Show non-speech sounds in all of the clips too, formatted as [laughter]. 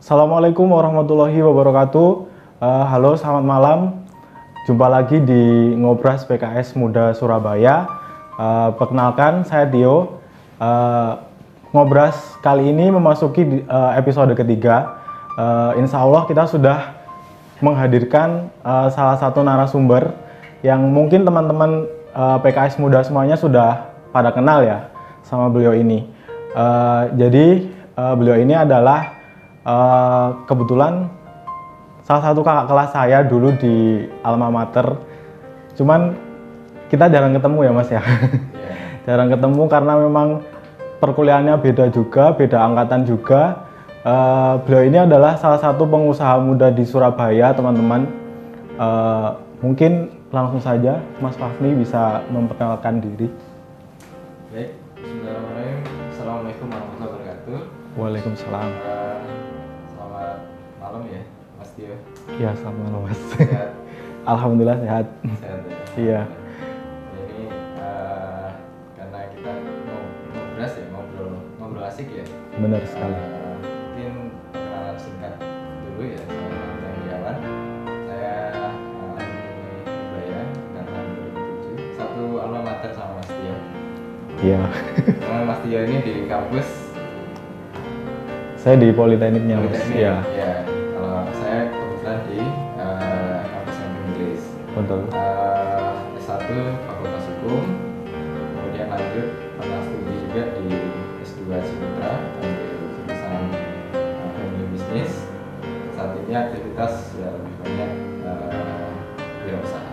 Assalamualaikum warahmatullahi wabarakatuh. Uh, halo, selamat malam. Jumpa lagi di Ngobras PKS Muda Surabaya. Uh, perkenalkan, saya Dio. Uh, Ngobras kali ini memasuki uh, episode ketiga. Uh, insya Allah kita sudah menghadirkan uh, salah satu narasumber yang mungkin teman-teman uh, PKS Muda semuanya sudah pada kenal ya sama beliau ini. Uh, jadi uh, beliau ini adalah uh, kebetulan salah satu kakak kelas saya dulu di alma mater. Cuman kita jarang ketemu ya mas ya. Yeah. [laughs] jarang ketemu karena memang perkuliahannya beda juga, beda angkatan juga. Uh, beliau ini adalah salah satu pengusaha muda di Surabaya teman-teman. Uh, mungkin langsung saja Mas Fahmi bisa memperkenalkan diri. Baik, Bismillahirrahmanirrahim. Assalamualaikum warahmatullahi wabarakatuh. Waalaikumsalam. Uh, malam ya, Mas Tio. Iya, selamat malam Mas. Sehat. [laughs] Alhamdulillah sehat. Sehat ya. Iya. Ini uh, karena kita mau ngobrol ya, ngobrol ngobrol asik ya. Benar sekali. Uh, mungkin perkenalan singkat dulu ya sama Bang. Saya uh, alumni Ubaya angkatan 2007. Satu alma mater sama Mas Tio. Iya. Karena Mas Tio ini di kampus Saya di. Politeknik. Iya. Ya, kalau saya kebetulan di uh, kampus yang Inggris. Betul. Uh, S1 Fakultas Hukum, kemudian lanjut pernah studi juga di S2 Sumatera ambil jurusan uh, Family Business. Saat ini aktivitas ya lebih banyak uh, wirausaha.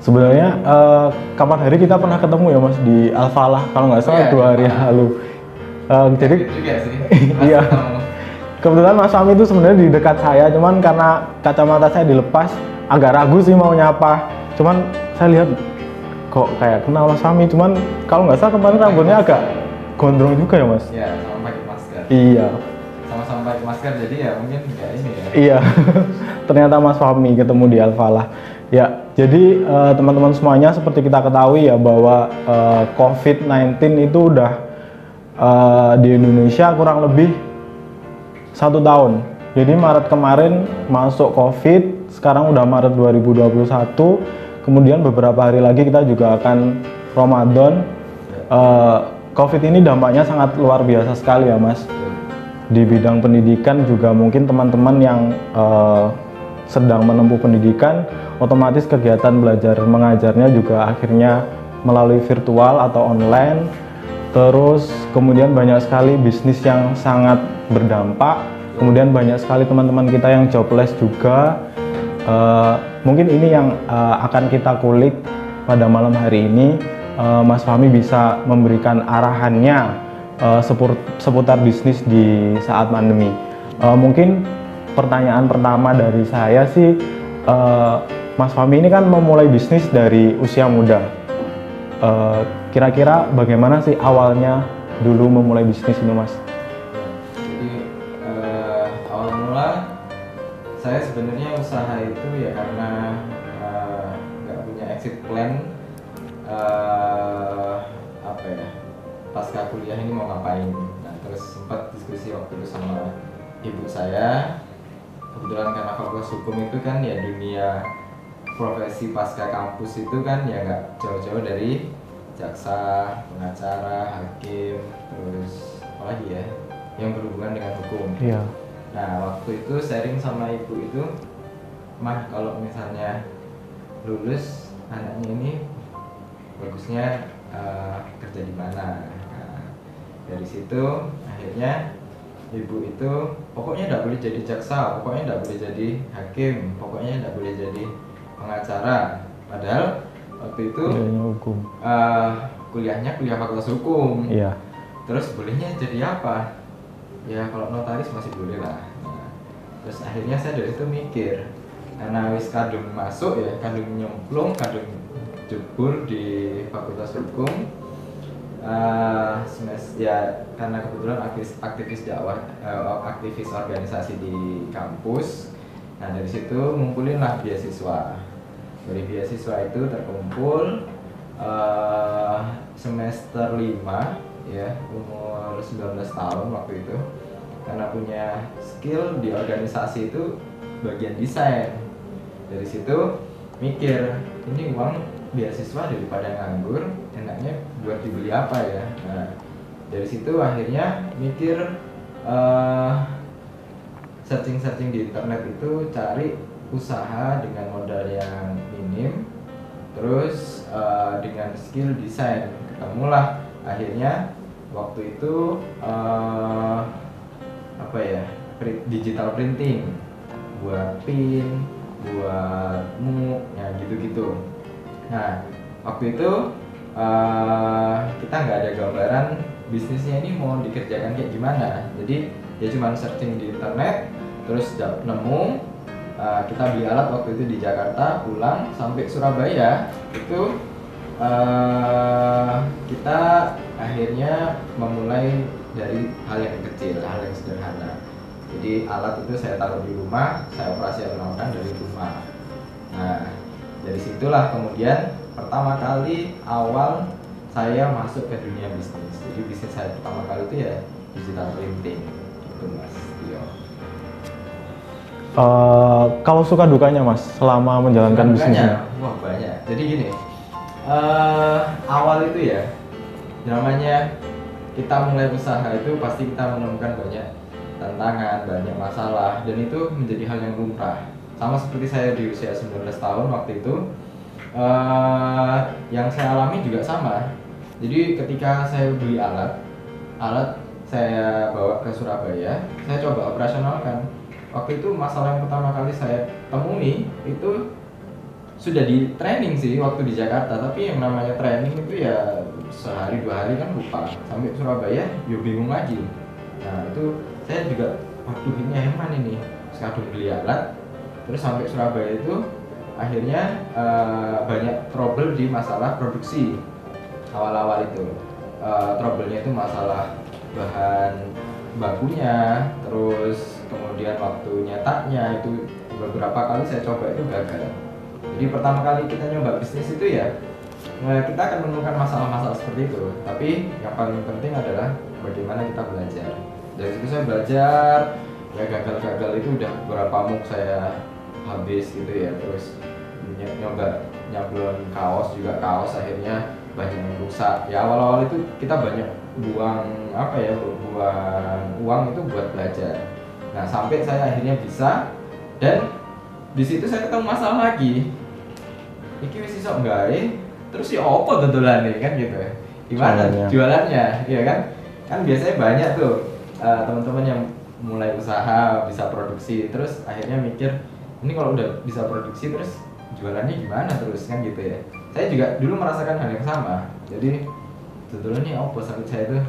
Sebenarnya eh, kapan hari kita pernah ketemu ya Mas di Alfalah kalau nggak salah Iya, dua hari Alfalah. lalu. Eh, jadi Gitu. [laughs] Iya. Kebetulan Mas Fahmi itu sebenarnya di dekat saya, cuman karena kacamata saya dilepas agak ragu sih mau nyapa. Cuman saya lihat kok kayak kenal Mas Fahmi, cuman kalau nggak salah kemarin rambutnya agak gondrong juga ya Mas. Ya, sama pakai masker. Iya, Sama-sama pakai masker jadi ya mungkin nggak ini ya. iya. [laughs] Ternyata Mas Fahmi ketemu di Alfalah. Ya, jadi eh, teman-teman semuanya seperti kita ketahui ya bahwa eh, COVID-19 itu udah eh, di Indonesia kurang lebih satu tahun. Jadi Maret kemarin masuk COVID, sekarang udah Maret 2021. Kemudian beberapa hari lagi kita juga akan Ramadan. Eh, COVID ini dampaknya sangat luar biasa sekali ya, Mas. Di bidang pendidikan juga mungkin teman-teman yang eh, sedang menempuh pendidikan, otomatis kegiatan belajar mengajarnya juga akhirnya melalui virtual atau online. Terus kemudian banyak sekali bisnis yang sangat berdampak. Kemudian banyak sekali teman-teman kita yang jobless juga. Eh, mungkin ini yang eh, akan kita kulik pada malam hari ini. Eh, Mas Fahmi bisa memberikan arahannya eh, sepur- seputar bisnis di saat pandemi. Eh, mungkin pertanyaan pertama dari saya sih, eh, Mas Fahmi ini kan memulai bisnis dari usia muda. Eh, Kira-kira bagaimana sih awalnya dulu memulai bisnis ini, Mas? Jadi eh, awal mula saya sebenarnya usaha itu ya karena eh, nggak punya exit plan eh, apa ya pasca kuliah ini mau ngapain. Nah terus sempat diskusi waktu itu sama ibu saya. Kebetulan karena fakultas hukum itu kan ya dunia profesi pasca kampus itu kan ya nggak jauh-jauh dari jaksa, pengacara, hakim, terus apa lagi ya yang berhubungan dengan hukum. Iya. Nah waktu itu sharing sama ibu itu, mah kalau misalnya lulus anaknya ini bagusnya eh, kerja di mana. Nah, dari situ akhirnya ibu itu pokoknya tidak boleh jadi jaksa, pokoknya tidak boleh jadi hakim, pokoknya tidak boleh jadi pengacara. Padahal waktu itu Kuliahnya hukum. eh, kuliahnya kuliah fakultas hukum. Iya. Terus bolehnya jadi apa? Ya kalau notaris masih boleh lah. Nah, terus akhirnya saya dari itu mikir karena wis kadung masuk ya, kadung nyemplung, kadung jebur di fakultas hukum. Semes- ya karena kebetulan aktivis, aktivis dakwah, eh, aktivis organisasi di kampus. Nah dari situ ngumpulin lah beasiswa. Dari beasiswa itu terkumpul eh, semester 5 ya umur 19 tahun waktu itu. Karena punya skill di organisasi itu bagian desain. Dari situ mikir ini uang beasiswa daripada nganggur enaknya buat dibeli apa ya? Nah dari situ akhirnya mikir eh, searching-searching di internet itu cari usaha dengan modal yang minim terus eh, dengan skill desain. Ketemulah akhirnya waktu itu eh, apa ya digital printing. Buat pin buat muk ya gitu-gitu. Nah waktu itu eh, kita nggak ada gambaran bisnisnya ini mau dikerjakan kayak gimana. Jadi ya cuma searching di internet terus nemu eh, kita beli alat waktu itu di Jakarta pulang sampai Surabaya. Itu eh, kita akhirnya memulai dari hal yang kecil hal yang sederhana. Jadi alat itu saya taruh di rumah saya operasionalkan dari rumah. Nah dari situlah kemudian pertama kali awal saya masuk ke dunia bisnis. Jadi bisnis saya pertama kali itu ya digital printing. Mas. Tio Eh, kalau suka dukanya mas selama menjalankan Banyak, bisnisnya? wah banyak. Jadi gini eh awal itu ya namanya kita mulai usaha itu pasti kita menemukan banyak tantangan banyak masalah dan itu menjadi hal yang lumrah. Sama seperti saya di usia 19 tahun waktu itu eh yang saya alami juga sama. Jadi ketika saya beli alat alat saya bawa ke Surabaya saya coba operasionalkan waktu itu masalah yang pertama kali saya temui itu sudah di training sih waktu di Jakarta tapi yang namanya training itu ya sehari dua hari kan lupa. Sampai Surabaya yo bingung lagi. Nah itu saya juga waduh ini heman ini sekadung beli alat. Terus sampai Surabaya itu akhirnya eh, banyak trouble di masalah produksi awal-awal itu. Eh, trouble-nya itu masalah bahan bakunya terus kemudian waktu nyetaknya itu beberapa kali saya coba itu gagal. Jadi pertama kali kita nyoba bisnis itu ya eh, kita akan menemukan masalah-masalah seperti itu. Tapi yang paling penting adalah bagaimana kita belajar. Dari situ saya belajar ya gagal-gagal itu udah beberapa muk saya habis gitu ya. Terus ny- nyoba nyablon kaos juga kaos akhirnya banyak yang rusak. Ya awal-awal itu kita banyak buang apa ya buang uang itu buat belajar nah sampai saya akhirnya bisa dan di situ saya ketemu masalah lagi. Iki wis iso gawe terus ya apa dodolane kan gitu. Gimana Jualannya. jualannya iya kan? Kan biasanya banyak tuh eh, teman-teman yang mulai usaha bisa produksi terus akhirnya mikir ini kalau udah bisa produksi terus jualannya gimana terus? Kan gitu ya. Saya juga dulu merasakan hal yang sama. Jadi sebetulnya nih apa sakit saya tuh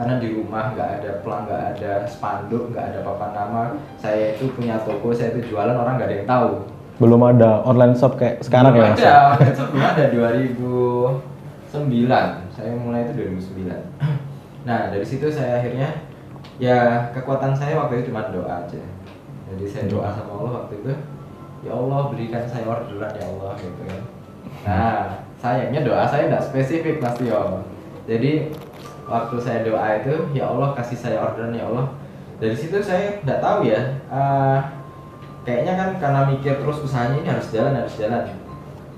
karena di rumah nggak ada pelang nggak ada spanduk nggak ada papan nama. Saya itu punya toko saya itu jualan orang nggak ada yang tahu. Belum ada online shop kayak sekarang belum ya ada itu belum ada. 2009 saya mulai itu 2009 nah dari situ saya akhirnya ya kekuatan saya waktu itu cuma doa aja. Jadi saya doa sama Allah waktu itu ya Allah berikan saya orderan ya Allah gitu kan. Nah sayangnya doa saya tidak spesifik Mas Tio. Jadi waktu saya doa itu ya Allah kasih saya orderan ya Allah. Dari situ saya tidak tahu ya eh, kayaknya kan karena mikir terus usahanya ini harus jalan harus jalan.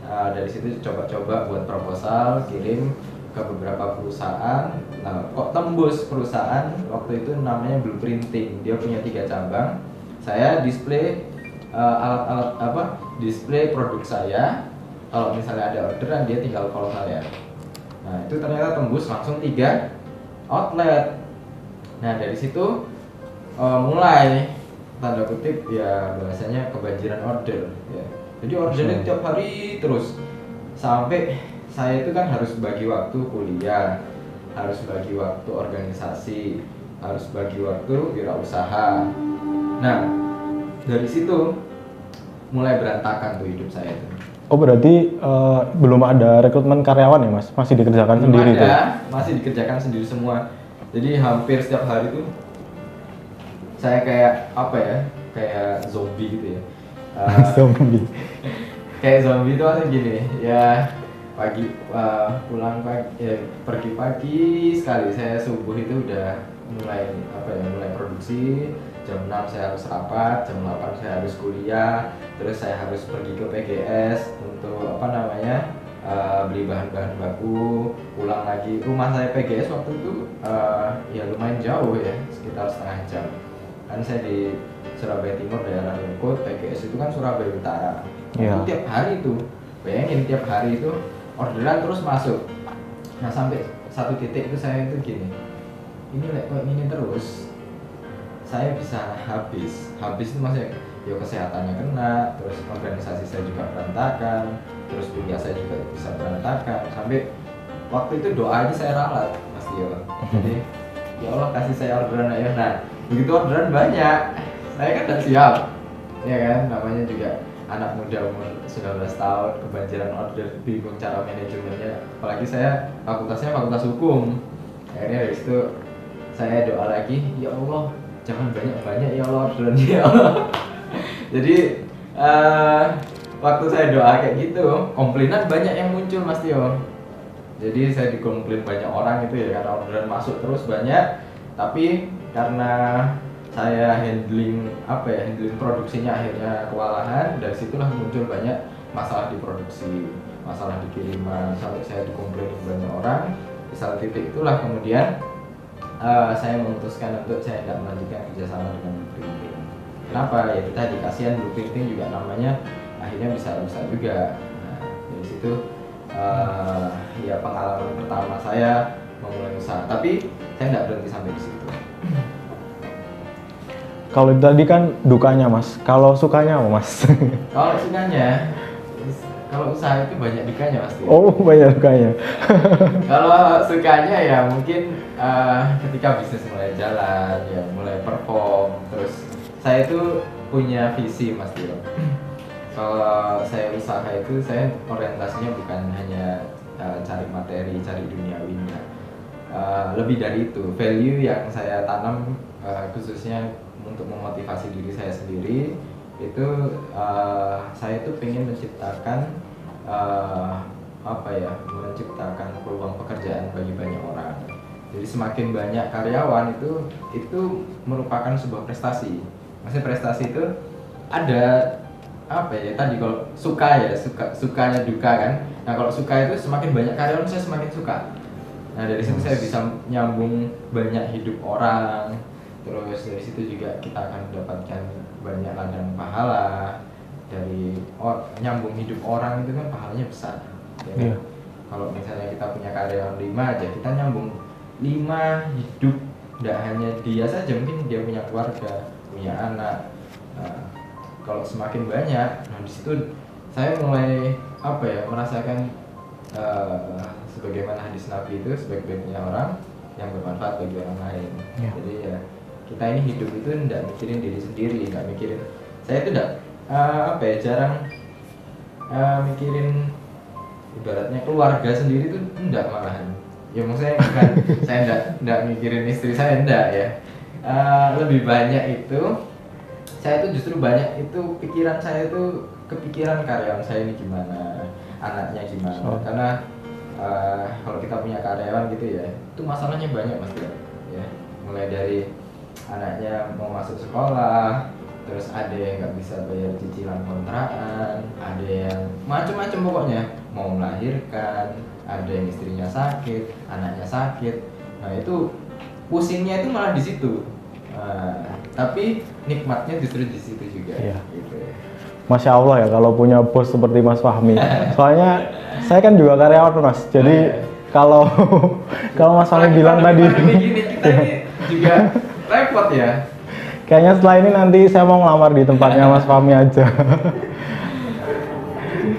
Nah, dari situ coba-coba buat proposal kirim ke beberapa perusahaan. Nah kok tembus perusahaan? Waktu itu namanya Blueprinting dia punya tiga cabang. Saya display eh, alat-alat apa display produk saya. Kalau misalnya ada orderan dia tinggal call saya. Nah itu ternyata tembus langsung tiga outlet. Nah dari situ eh, mulai tanda kutip ya bahasanya kebanjiran order ya. Jadi ordernya Hmm. tiap hari terus. Sampai saya itu kan harus bagi waktu kuliah harus bagi waktu organisasi harus bagi waktu wirausaha. Nah dari situ mulai berantakan tuh hidup saya itu oh berarti eh, belum ada rekrutmen karyawan ya mas? Masih dikerjakan Belum sendiri ada, tuh masih dikerjakan sendiri semua. Jadi hampir setiap hari tuh saya kayak apa ya kayak zombie gitu ya. Eh, [laughs] zombie. kayak zombie itu kan gini ya pagi uh, pulang pagi eh, pergi pagi sekali. Saya subuh itu udah mulai apa ya mulai produksi jam 6 saya harus rapat jam 8 saya harus kuliah terus saya harus pergi ke PGS untuk apa namanya uh, beli bahan-bahan baku pulang lagi. Rumah saya PGS waktu itu uh, ya lumayan jauh ya sekitar setengah jam. Kan saya di Surabaya Timur daerah Rungkut PGS itu kan Surabaya Utara. Iya. itu tiap hari itu. Bayangin tiap hari itu orderan terus masuk. Nah sampai satu titik itu saya itu gini ini like, kok ini terus saya bisa habis. Habis itu maksudnya ya kesehatannya kena terus organisasi saya juga berantakan terus kuliah saya juga bisa berantakan. Sampai waktu itu doa aja saya ralat mas Tio. Jadi ya Allah kasih saya orderan ya nah begitu orderan banyak. Saya kan tidak siap ya kan? Namanya juga anak muda umur 19 tahun kebanjiran order bingung cara manajemennya. Apalagi saya fakultasnya fakultas hukum. Akhirnya dari situ saya doa lagi ya Allah jangan banyak-banyak ya Allah orderannya [laughs] ya. Allah jadi eh, waktu saya doa kayak gitu komplainan banyak yang muncul Mas Tio. Jadi saya dikomplain banyak orang itu ya karena orderan masuk terus banyak. Tapi karena saya handling apa ya handling produksinya akhirnya kewalahan dari situlah muncul banyak masalah di produksi masalah di kiriman. Sampai saya dikomplain banyak orang di saat titik itulah kemudian eh, saya memutuskan untuk saya tidak melanjutkan kerjasama dengan printing. Kenapa? Ya kita dikasihan blue printing juga namanya akhirnya bisa rusak juga. Nah, dari situ eh, ya pengalaman pertama saya memulai usaha. Tapi saya tidak berhenti sampai di situ. Kalau tadi kan dukanya mas, kalau sukanya apa mas? Kalau sukanya, kalau usaha itu banyak dukanya pasti. oh [laughs] banyak dukanya. [laughs] Kalau sukanya ya mungkin eh, ketika bisnis mulai jalan, ya mulai perform, terus saya itu punya visi mas Tio. [clears throat] Kalau saya usaha itu saya orientasinya bukan hanya eh, cari materi, cari duniawi enggak. Eh, lebih dari itu, value yang saya tanam eh, khususnya untuk memotivasi diri saya sendiri itu eh, saya itu pengen menciptakan eh, apa ya menciptakan peluang pekerjaan bagi banyak orang. Jadi semakin banyak karyawan itu itu merupakan sebuah prestasi. Maksudnya prestasi itu ada apa ya tadi kalau suka ya suka sukanya duka kan. Nah kalau suka itu semakin banyak karyawan saya semakin suka. Nah dari situ saya bisa nyambung banyak hidup orang. Terus dari situ juga kita akan mendapatkan banyak ladang pahala dari or, nyambung hidup orang itu kan pahalanya besar ya kan? Iya. kalau misalnya kita punya karyawan lima aja kita nyambung lima hidup tidak hanya dia saja mungkin dia punya keluarga punya anak nah, kalau semakin banyak nah di situ saya mulai apa ya merasakan eh, sebagaimana hadis nabi itu sebaik-baiknya orang yang bermanfaat bagi orang lain Iya. jadi ya kita ini hidup itu tidak mikirin diri sendiri nggak mikirin. Saya itu tidak apa ya jarang eh, mikirin ibaratnya keluarga sendiri itu enggak malahan. Ya maksudnya bukan [laughs] saya enggak enggak mikirin istri saya enggak ya. Eh, lebih banyak itu saya itu justru banyak itu pikiran saya itu kepikiran karyawan saya ini gimana anaknya gimana. Oh. karena eh, kalau kita punya karyawan gitu ya itu masalahnya banyak mas ya. Mulai dari anaknya mau masuk sekolah terus ada yang nggak bisa bayar cicilan kontrakan ada yang macam-macam pokoknya mau melahirkan ada yang istrinya sakit anaknya sakit nah itu pusingnya itu malah di situ Nah, tapi nikmatnya justru di situ juga Iya. gitu ya. Masya Allah ya kalau punya bos seperti Mas Fahmi. Soalnya saya kan juga karyawan mas, jadi kalau [laughs] kalau Mas Fahmi bilang tadi, gini kita [laughs] juga repot ya kayaknya setelah ini nanti saya mau ngelamar di tempatnya Mas Fahmi aja.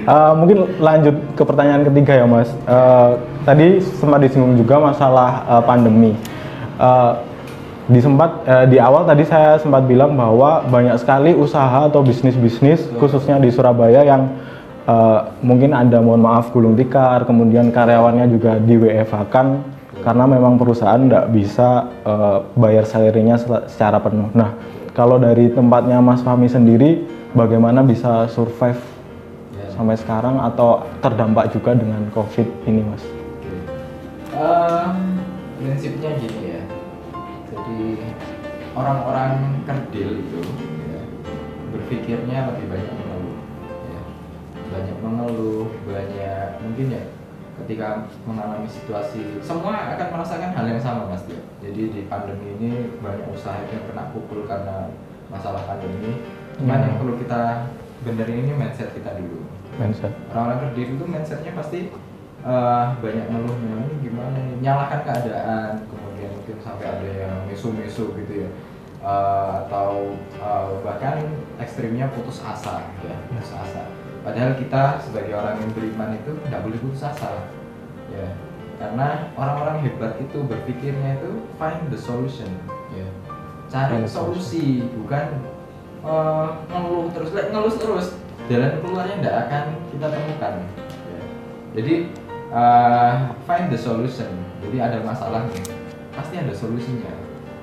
Eh, mungkin lanjut ke pertanyaan ketiga ya Mas. Eh, tadi sempat disinggung juga masalah eh, pandemi. Eh, di sempat eh, di awal tadi saya sempat bilang bahwa banyak sekali usaha atau bisnis-bisnis khususnya di Surabaya yang eh, mungkin ada mohon maaf gulung tikar, kemudian karyawannya juga di WFH kan karena memang perusahaan tidak bisa eh, bayar salary-nya secara penuh. Nah, kalau dari tempatnya Mas Fahmi sendiri, bagaimana bisa survive Ya, sampai sekarang atau terdampak juga dengan COVID ini, Mas? Oke. Em, prinsipnya gini ya. Jadi orang-orang kerdil itu ya, berpikirnya lebih banyak mengeluh. Ya. Banyak mengeluh, banyak mungkin ya ketika mengalami situasi semua akan merasakan hal yang sama mas Tio. Jadi di pandemi ini banyak usaha yang kena pukul karena masalah pandemi. Cuman Hmm. yang perlu kita benerin ini mindset kita dulu Mindset. orang-orang kerdil itu mindsetnya pasti eh, banyak ngeluhnya ini gimana nih nyalakan keadaan kemudian mungkin sampai ada yang misu-misu gitu ya Eh, atau eh, bahkan ekstrimnya putus asa ya putus asa padahal kita sebagai orang yang beriman itu tidak boleh putus asa. Ya karena orang-orang hebat itu berpikirnya itu find the solution. Ya cari solusi bukan eh, ngeluh terus. Lek ngeluh terus. Jalan keluarnya tidak akan kita temukan. Ya. jadi eh, find the solution. Jadi ada masalah nih pasti ada solusinya.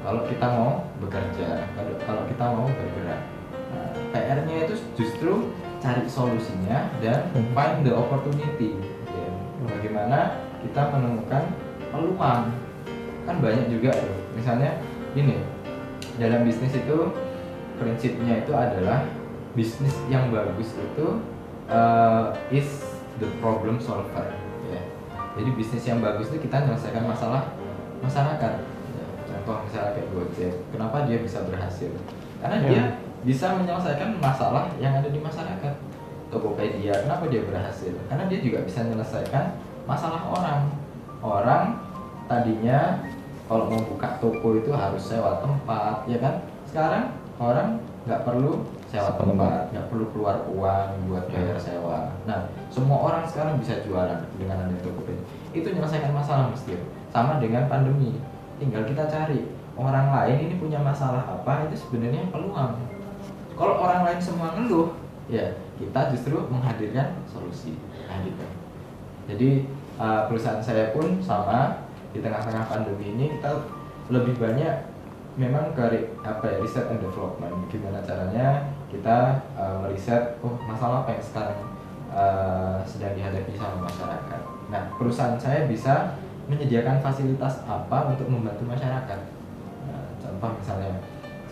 Kalau kita mau bekerja kalau kalau kita mau bergerak. Nah, PR-nya itu justru cari solusinya dan Hmm. find the opportunity ya. bagaimana kita menemukan peluang kan banyak juga tuh misalnya gini dalam bisnis itu prinsipnya itu adalah bisnis yang bagus itu uh, is the problem solver ya. Jadi bisnis yang bagus itu kita menyelesaikan masalah masyarakat. Ya, contoh misalnya kayak Gojek, kenapa dia bisa berhasil? Karena Ya. dia bisa menyelesaikan masalah yang ada di masyarakat. Tokopedia, kenapa dia berhasil? Karena dia juga bisa menyelesaikan masalah orang. Orang tadinya kalau mau buka toko itu harus sewa tempat, ya kan? Sekarang orang nggak perlu sewa tempat, nggak perlu keluar uang buat bayar sewa. Nah, semua orang sekarang bisa jualan dengan adanya Tokopedia. Itu menyelesaikan masalah mesti. Sama dengan pandemi, tinggal kita cari orang lain ini punya masalah apa itu sebenarnya peluang. Kalau orang lain semua ngeluh, ya kita justru menghadirkan solusi. Nah, gitu. Jadi uh, perusahaan saya pun sama di tengah-tengah pandemi ini kita lebih banyak memang ke apa ya riset and development gimana caranya kita uh, meriset oh masalah apa yang sekarang uh, sedang dihadapi sama masyarakat. Nah perusahaan saya bisa menyediakan fasilitas apa untuk membantu masyarakat. Nah, contoh misalnya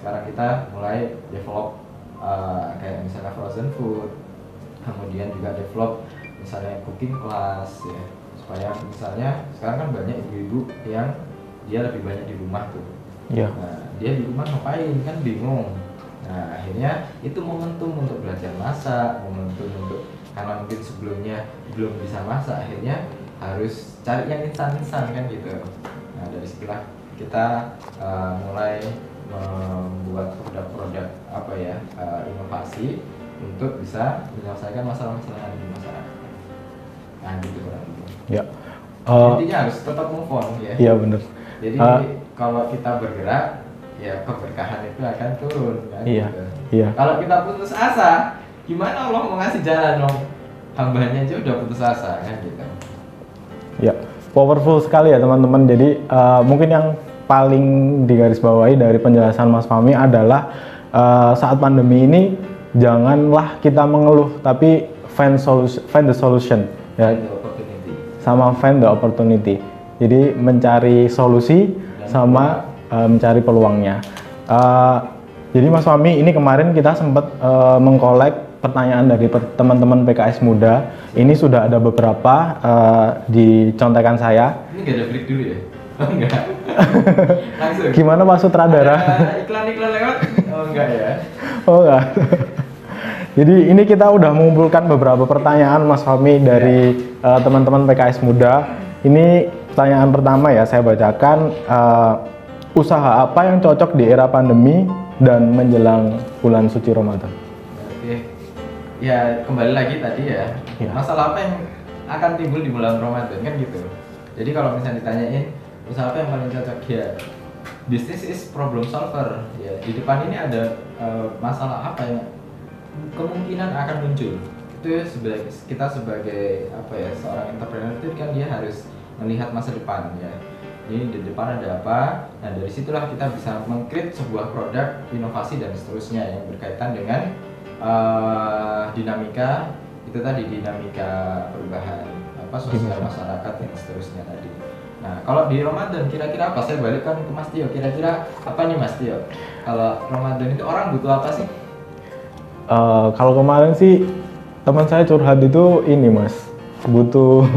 sekarang kita mulai develop uh, kayak misalnya frozen food, kemudian juga develop misalnya cooking class ya supaya misalnya sekarang kan banyak ibu-ibu yang dia lebih banyak di rumah tuh Iya. Nah, dia di rumah ngapain kan bingung. Nah, akhirnya itu momentum untuk belajar masak, momentum untuk karena mungkin sebelumnya belum bisa masak, akhirnya harus cari yang instan-instan kan gitu. Nah, dari situlah kita uh, mulai membuat produk-produk apa ya uh, inovasi untuk bisa menyelesaikan masalah-masalah di masyarakat. Nah, gitu kurang lebih. Ya. Eh, Intinya harus tetap move on ya. Iya benar. Jadi Eh, kalau kita bergerak, ya keberkahan itu akan turun kan. Iya, gitu. iya. Kalau kita putus asa, gimana Allah mau ngasih jalan dong? Hambanya aja udah putus asa kan gitu. Ya, powerful sekali ya teman-teman. Jadi eh, mungkin yang paling digarisbawahi dari penjelasan Mas Fahmi adalah eh, saat pandemi ini janganlah kita mengeluh, tapi find solution, find the solution. Ya, sama find the opportunity. Jadi mencari solusi Dan sama eh, mencari peluangnya. Eh, jadi Mas Fahmi ini kemarin kita sempat eh, mengkolek pertanyaan dari teman-teman PKS Muda. Ini sudah ada beberapa eh, di contekan saya. Ini gak ada break dulu ya? Oh enggak. [laughs] Langsung. Gimana Pak Sutradara? Ada Iklan-iklan lewat? Oh enggak ya. [laughs] Oh enggak. [laughs] Jadi ini kita udah mengumpulkan beberapa pertanyaan Mas Fahmi dari eh, teman-teman PKS Muda. Ini pertanyaan pertama ya saya bacakan. Eh, usaha apa yang cocok di era pandemi dan menjelang bulan suci Ramadan? Oke. Ya kembali lagi tadi ya. Ya. Masalah apa yang akan timbul di bulan Ramadan kan gitu. Jadi kalau misalnya ditanyain usaha apa yang paling cocok? Ya bisnis is problem solver. Ya di depan ini ada eh, masalah apa yang kemungkinan akan muncul? Itu sebagai kita sebagai apa ya seorang entrepreneur itu kan dia harus melihat masa depan ya. Ini di depan ada apa? Nah dari situlah kita bisa mengcreate sebuah produk inovasi dan seterusnya yang berkaitan dengan eh, dinamika itu tadi dinamika perubahan apa sosial masyarakat dan seterusnya tadi. Nah, kalau di Ramadan kira-kira apa? Saya balikkan ke Mas Tio. Kira-kira apa nih Mas Tio? Kalau Ramadan itu orang butuh apa sih? Eh, kalau kemarin sih teman saya curhat itu ini mas butuh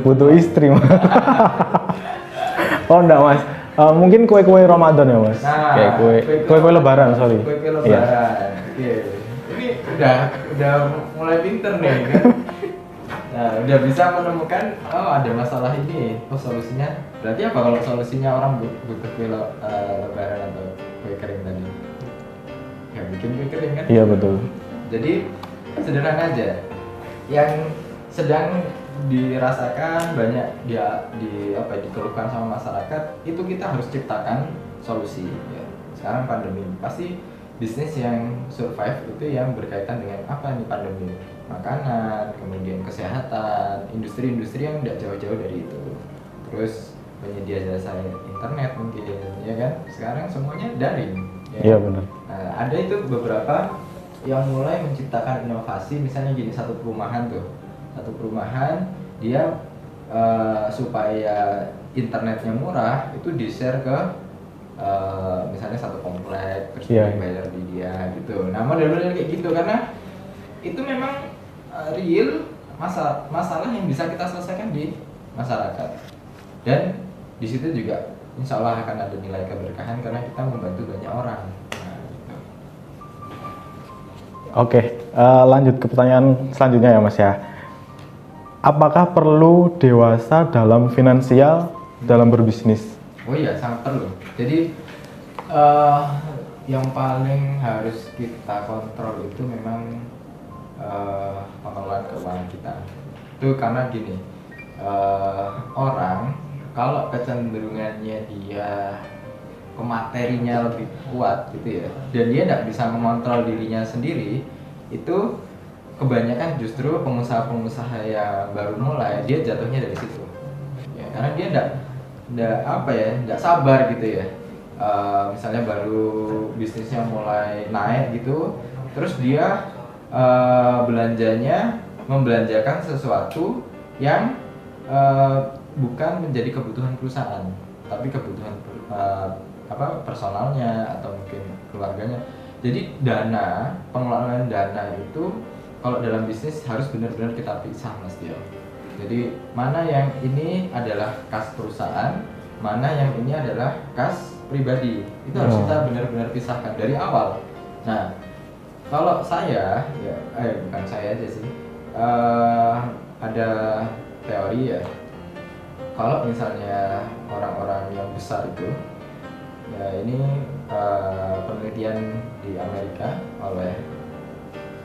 butuh istri mas. [laughs] oh enggak mas Eh, mungkin kue-kue Ramadan ya mas kayak kue kue-kue Lebaran sorry Kue-kue Iya. lebaran. Oke. Ini udah udah mulai pinter nih kan. Nah, udah bisa menemukan oh ada masalah ini. Oh, solusinya berarti apa kalau solusinya orang bu- butuh kue le- eh, lebaran atau kue kering tadi? Ya bikin kue kering kan? iya betul Jadi sederhana aja. Yang sedang dirasakan banyak dia di apa ya, dikeluhkan sama masyarakat itu kita harus ciptakan solusi. Ya. Sekarang pandemi pasti bisnis yang survive itu yang berkaitan dengan apa nih pandemi makanan kemudian kesehatan industri-industri yang tidak jauh-jauh dari itu terus penyedia jasa internet mungkin ya kan sekarang semuanya daring ya iya kan? benar Nah, ada itu beberapa yang mulai menciptakan inovasi, misalnya gini satu perumahan tuh, satu perumahan dia eh, supaya internetnya murah itu di share ke eh, misalnya satu komplek terus Iya. dibayar di dia gitu. Nah model-model kayak gitu karena itu memang real masa masalah yang bisa kita selesaikan di masyarakat dan di situ juga insya Allah akan ada nilai keberkahan karena kita membantu banyak orang. Nah, gitu. oke eh, lanjut ke pertanyaan selanjutnya ya mas ya apakah perlu dewasa dalam finansial dalam berbisnis Oh iya sangat perlu. Jadi eh, yang paling harus kita kontrol itu memang pengelolaan keuangan kita. Itu karena gini eh, orang kalau kecenderungannya dia ke materinya lebih kuat gitu ya, dan dia tidak bisa mengontrol dirinya sendiri, itu kebanyakan justru pengusaha-pengusaha yang baru mulai dia jatuhnya dari situ ya, karena dia tidak tidak apa ya tidak sabar gitu ya Eh, misalnya baru bisnisnya mulai naik gitu terus dia eh, belanjanya membelanjakan sesuatu yang eh, bukan menjadi kebutuhan perusahaan tapi kebutuhan eh, apa personalnya atau mungkin keluarganya. Jadi dana pengelolaan dana itu kalau dalam bisnis harus benar-benar kita pisah mas Tio jadi mana yang ini adalah kas perusahaan mana yang ini adalah kas pribadi. Itu harus Oh. kita benar-benar pisahkan dari awal. Nah kalau saya ya eh bukan saya aja sih. Eh, ada teori ya. Kalau misalnya orang-orang yang besar itu ya ini eh, penelitian di Amerika oleh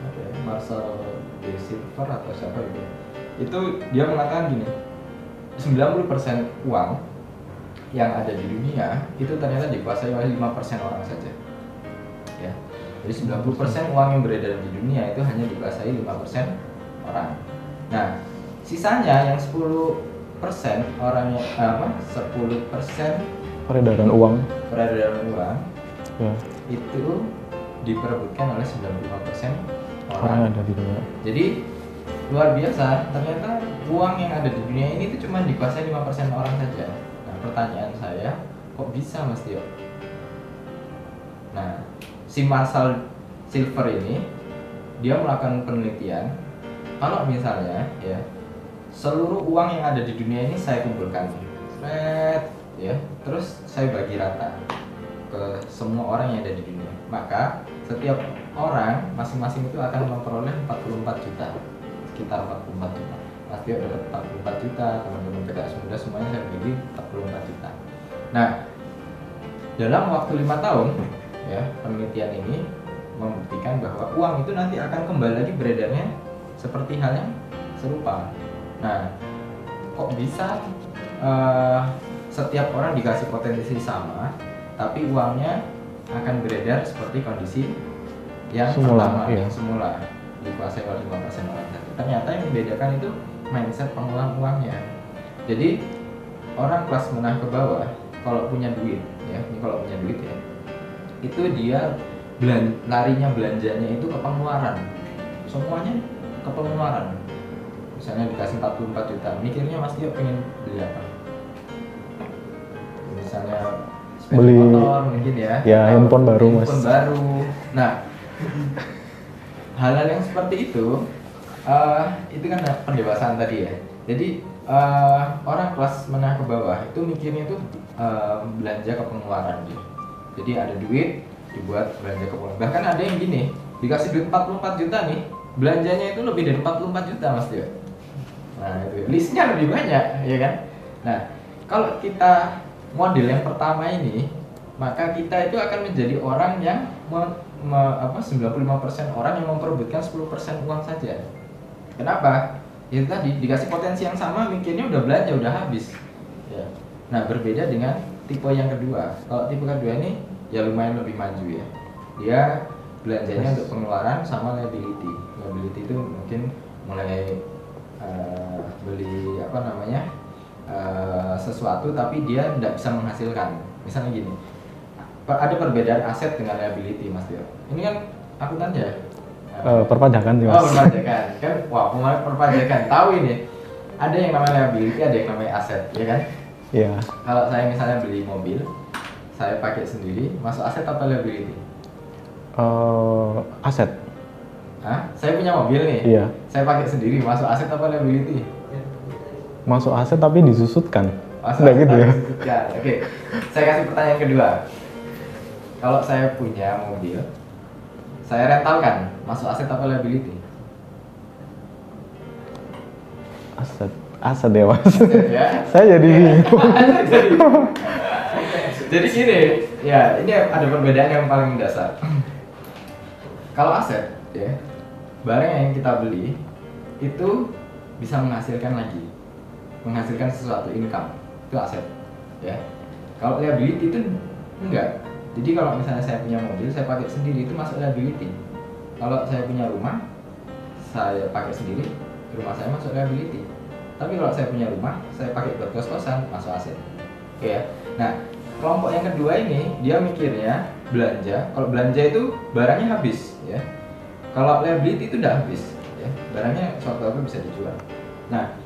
apa ya, Marcel D. Silver atau siapa itu itu dia mengatakan gini 90% uang yang ada di dunia itu ternyata dikuasai oleh 5% orang saja. Ya jadi 90% uang yang beredar di dunia itu hanya dikuasai 5% orang nah sisanya yang 10% orang yang eh, apa 10% peredaran uang peredaran uang ya itu diperebutkan oleh 95% orang orang. yang ada di dunia Jadi luar biasa, ternyata uang yang ada di dunia ini itu cuma dikuasai 5% orang saja. Nah, pertanyaan saya, kok bisa Mas Tio? Nah, si Marshall Silver ini dia melakukan penelitian kalau misalnya ya seluruh uang yang ada di dunia ini saya kumpulkan, Sret, ya, terus saya bagi rata ke semua orang yang ada di dunia. Maka setiap orang masing-masing itu akan memperoleh 44 juta, sekitar 44 juta. Pasti ada 44 juta, teman-teman PKS muda semuanya saya bagi 44 juta. Nah, dalam waktu lima tahun, ya penelitian ini membuktikan bahwa uang itu nanti akan kembali lagi beredarnya seperti hal yang serupa. Nah, kok bisa eh, setiap orang dikasih potensi sama, tapi uangnya akan beredar seperti kondisi yang Semula, pertama, iya. yang semula dikuasai oleh 5% orang tadi. Ternyata yang membedakan itu mindset pengelolaan uangnya. Jadi orang kelas menengah ke bawah kalau punya duit ya, ini kalau punya duit ya, itu dia belan, larinya belanjanya itu ke pengeluaran. Semuanya ke pengeluaran. Misalnya dikasih 44 juta mikirnya Mas Tio pengen beli apa? Misalnya Beli- motor mungkin ya. Ya, Atau handphone baru, Mas. handphone baru. Nah hal-hal yang seperti itu eh, itu kan pendewasaan tadi ya. Jadi eh, orang kelas menengah ke bawah itu mikirnya itu eh, belanja ke pengeluaran gitu jadi ada duit dibuat belanja ke pengeluaran bahkan ada yang gini dikasih duit 44 juta nih belanjanya itu lebih dari 44 juta mas Tio nah itu listnya lebih banyak ya kan? Nah kalau kita model yang pertama ini maka kita itu akan menjadi orang yang me- me- apa 95% orang yang memperebutkan 10% uang saja. Kenapa? Itu tadi dikasih potensi yang sama mikirnya udah belanja udah habis. Ya. Nah berbeda dengan tipe yang kedua kalau tipe kedua ini ya lumayan lebih maju ya dia belanjanya untuk pengeluaran sama liability liability itu mungkin mulai eh, beli apa namanya eh, sesuatu tapi dia tidak bisa menghasilkan misalnya gini ada perbedaan aset dengan liability mas Tio ini kan akuntan ya Eh, perpajakan sih Oh, mas. perpajakan. Kan wah, pemain perpajakan. Tahu ini. Ada yang namanya liability, ada yang namanya aset, ya kan? Iya. Kalau saya misalnya beli mobil, saya pakai sendiri, masuk aset apa liability? Eh, aset. Hah? Saya punya mobil nih. Iya. Saya pakai sendiri, masuk aset apa liability? Masuk aset tapi disusutkan. Masuk Nggak aset gitu ya? Oke. Saya kasih pertanyaan kedua. Kalau saya punya mobil, saya rentalkan, masuk aset apa liability? Aset. Aset ya mas. ya. [laughs] [laughs] Saya jadi bingung. jadi, [laughs] jadi gini, ya ini ada perbedaan yang paling dasar. Kalau aset, ya, barang yang kita beli itu bisa menghasilkan lagi, menghasilkan sesuatu income, itu aset, ya. Kalau liability itu enggak. Jadi kalau misalnya saya punya mobil, saya pakai sendiri itu masuk liability. Kalau saya punya rumah, saya pakai sendiri, rumah saya masuk liability. Tapi kalau saya punya rumah, saya pakai buat kos-kosan, masuk aset. Oke ya. Nah, kelompok yang kedua ini dia mikirnya belanja. Kalau belanja itu barangnya habis, ya. Kalau liability itu tidak habis, ya. Barangnya suatu apa bisa dijual. Nah,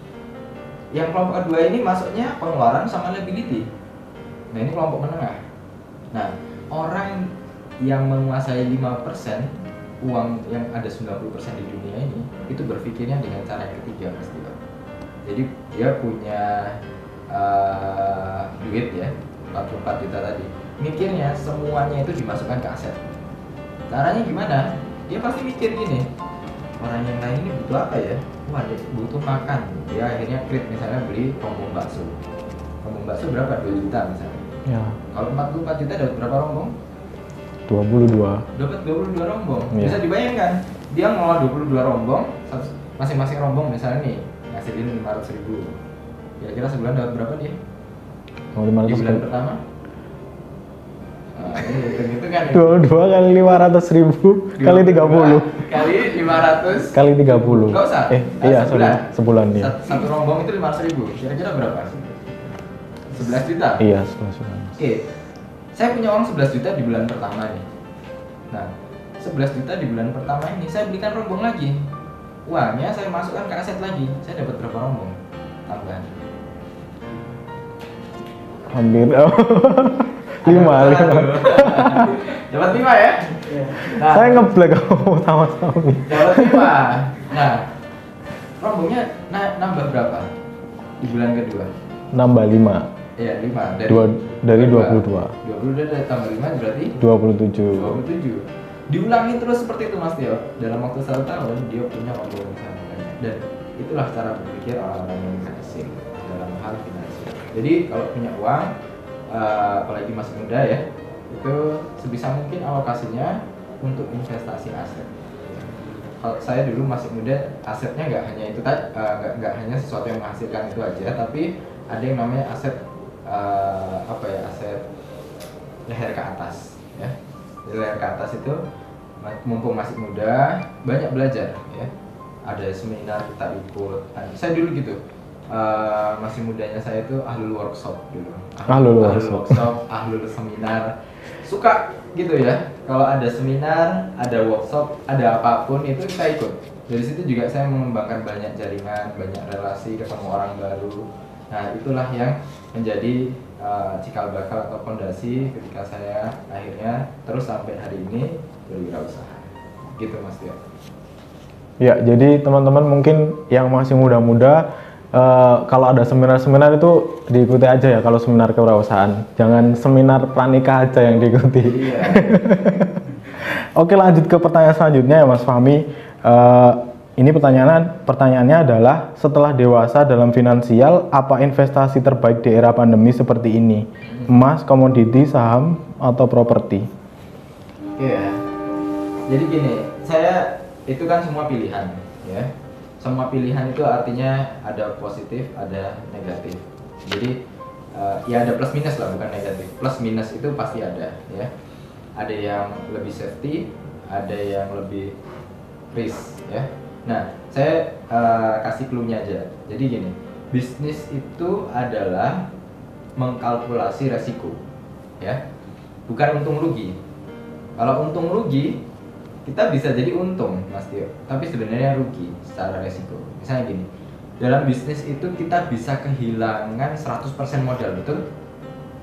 yang kelompok kedua ini masuknya pengeluaran sama liability. Nah, ini kelompok menengah. Nah, orang yang menguasai 5% uang yang ada 90% di dunia ini itu berpikirnya dengan cara yang ketiga Mas Tio. Jadi dia punya eh, duit ya 44 juta tadi. Mikirnya semuanya itu dimasukkan ke aset. Caranya gimana? Dia pasti mikir gini. Orang yang lain ini butuh apa ya? Wah, dia butuh makan. Dia akhirnya klik misalnya beli rombong bakso. Rombong bakso berapa? 2 juta misalnya. Ya. Kalau 44 juta dapat berapa rombong? 22. Dapat 22 rombong. Iya. Bisa dibayangkan, dia ngelola 22 rombong, masing-masing rombong misalnya nih ngasihin 500 ribu. Kira-kira sebulan dapat berapa dia? Oh, Di 500 bulan pertama? Nah, ini hitung-hitung kan. 22 kali 500 ribu kali 30 Kali 500 kali 30 Nggak usah. eh Nah, iya sebulan. sebulan ya Satu, rombong itu 500 ribu. Kira-kira berapa? 11 juta? iya sebulan sebulan Oke, saya punya uang 11 juta di bulan pertama nih. Nah, 11 juta di bulan pertama ini saya belikan rombong lagi. Uangnya saya masukkan ke aset lagi. Saya dapat berapa rombong? Tambahan. hampir oh, lima Ada lima dapat lima ya? Nah, saya ngeblack sama Sami dapat lima. Nah, rombongnya na- nambah berapa di bulan kedua? nambah 5 Iya, lima dari Dua- dari 22. 22. 22 dari tambah lima berarti 27 27 diulangi terus seperti itu mas Tio. Dalam waktu satu tahun dia punya rombongan yang sangat banyak dan itulah cara berpikir orang-orang yang berhasil dalam hal finansial. Jadi kalau punya uang eh, apalagi masih muda ya itu sebisa mungkin alokasinya untuk investasi aset. Kalau saya dulu masih muda asetnya nggak hanya itu tadi eh, nggak nggak hanya sesuatu yang menghasilkan itu aja tapi ada yang namanya aset eh, apa ya aset leher ke atas ya Di leher ke atas itu mumpung masih muda banyak belajar ya. Ada seminar kita ikut Nah, saya dulu gitu eh, masih mudanya saya itu ahlul workshop dulu. Ahlul workshop. workshop ahlul seminar. Suka gitu ya kalau ada seminar ada workshop ada apa pun itu kita ikut. Dari situ juga saya mengembangkan banyak jaringan banyak relasi ketemu orang baru. Nah itulah yang menjadi uh, cikal bakal atau fondasi ketika saya akhirnya terus sampai hari ini berwirausaha gitu mas Tio Ya, jadi teman-teman mungkin yang masih muda-muda uh, kalau ada seminar-seminar itu diikuti aja ya kalau seminar kewirausahaan. Jangan seminar pranikah aja yang diikuti. iya [laughs] Oke, lanjut ke pertanyaan selanjutnya ya Mas Fahmi. Uh, ini pertanyaan pertanyaannya adalah setelah dewasa dalam finansial, apa investasi terbaik di era pandemi seperti ini? Emas, komoditi, saham, atau properti? Iya. Jadi gini, saya itu kan semua pilihan, ya. Semua pilihan itu artinya ada positif, ada negatif. Jadi eh, ya ada plus minus lah, bukan negatif. Plus minus itu pasti ada, ya. Ada yang lebih safety, ada yang lebih risk, ya. Nah, saya eh, kasih clue-nya aja. Jadi gini, bisnis itu adalah mengkalkulasi resiko, ya. Bukan untung rugi. Kalau untung rugi, kita bisa jadi untung Mas Tio tapi sebenarnya rugi secara resiko misalnya gini dalam bisnis itu kita bisa kehilangan 100% modal betul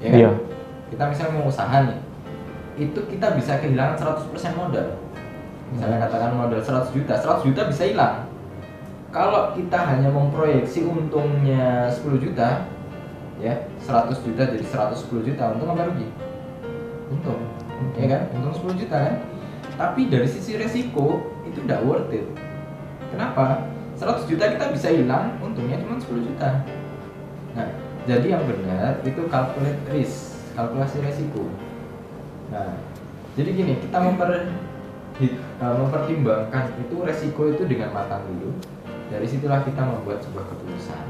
ya kan? Iya. kita misalnya mau usaha nih itu kita bisa kehilangan 100% modal misalnya katakan modal 100 juta 100 juta bisa hilang. Kalau kita hanya memproyeksi untungnya 10 juta ya 100 juta jadi 110 juta untung apa rugi? Untung ya kan? Untung 10 juta kan? Tapi dari sisi resiko itu tidak worth it. Kenapa? 100 juta kita bisa hilang untungnya cuma 10 juta. Nah jadi yang benar itu calculate risk kalkulasi resiko. Nah jadi gini kita memper uh, mempertimbangkan itu resiko itu dengan matang dulu. Dari situlah kita membuat sebuah keputusan.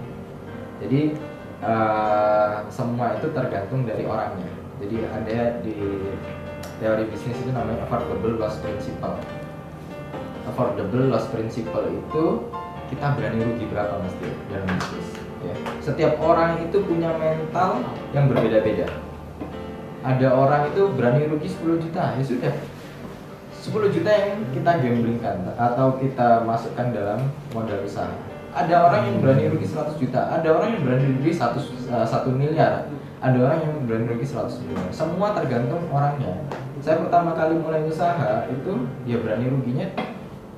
Jadi uh, semua itu tergantung dari orangnya. Jadi ada di teori bisnis itu namanya affordable loss principle. Affordable loss principle itu kita berani rugi berapa mas Tio dalam bisnis ya. setiap orang itu punya mental yang berbeda-beda. Ada orang itu berani rugi 10 juta ya sudah 10 juta yang kita gamblingkan atau kita masukkan dalam modal usaha. Ada orang yang berani rugi 100 juta ada orang yang berani rugi 1, 1 miliar ada orang yang berani rugi 100 miliar. Semua tergantung orangnya. Saya pertama kali mulai usaha itu ya berani ruginya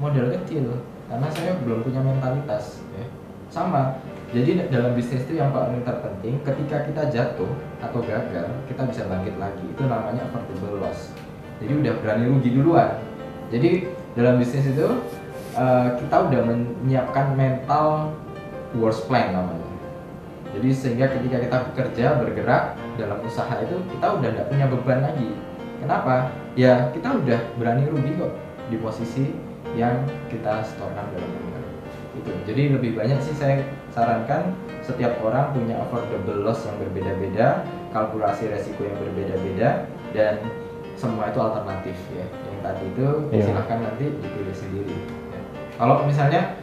modal kecil karena saya belum punya mentalitas ya. sama jadi dalam bisnis itu yang paling terpenting ketika kita jatuh atau gagal kita bisa bangkit lagi. Itu namanya affordable loss jadi udah berani rugi duluan. Jadi dalam bisnis itu eh, kita udah menyiapkan mental worst plan namanya. Jadi sehingga ketika kita bekerja bergerak dalam usaha itu kita udah nggak punya beban lagi. Kenapa? Ya kita udah berani rugi kok di posisi yang kita setorkan dalam modal itu jadi lebih banyak sih saya sarankan setiap orang punya affordable loss yang berbeda-beda kalkulasi resiko yang berbeda-beda dan semua itu alternatif ya. Yang tadi itu Iya. silahkan nanti dipilih sendiri ya. kalau misalnya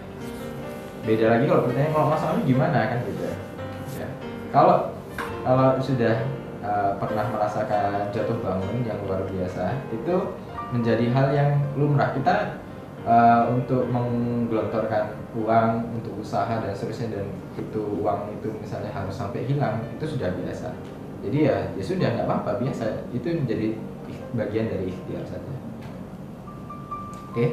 beda lagi kalau pertanyaan kalau Mas Ami gimana kan gitu ya. Kalau kalau sudah uh, pernah merasakan jatuh bangun yang luar biasa itu menjadi hal yang lumrah. Kita uh, untuk menggelontorkan uang untuk usaha dan seterusnya dan itu uang itu misalnya harus sampai hilang itu sudah biasa. Jadi ya ya sudah nggak apa-apa biasa. Itu menjadi bagian dari ikhtiar saja oke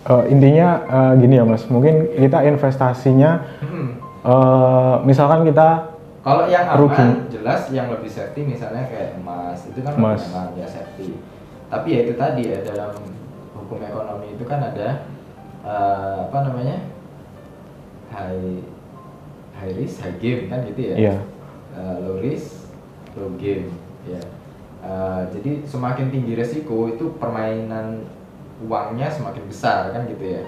Eh, intinya eh, gini ya Mas, mungkin kita investasinya Hmm. eh, misalkan kita Kalau yang aman Rugi. jelas yang lebih safety misalnya kayak emas itu kan Emas. aman ya safety. Tapi ya itu tadi ya dalam hukum ekonomi itu kan ada eh, apa namanya high high risk high gain kan gitu ya. Iya. Eh, low risk low gain ya. Eh, jadi semakin tinggi resiko itu permainan uangnya semakin besar kan gitu ya.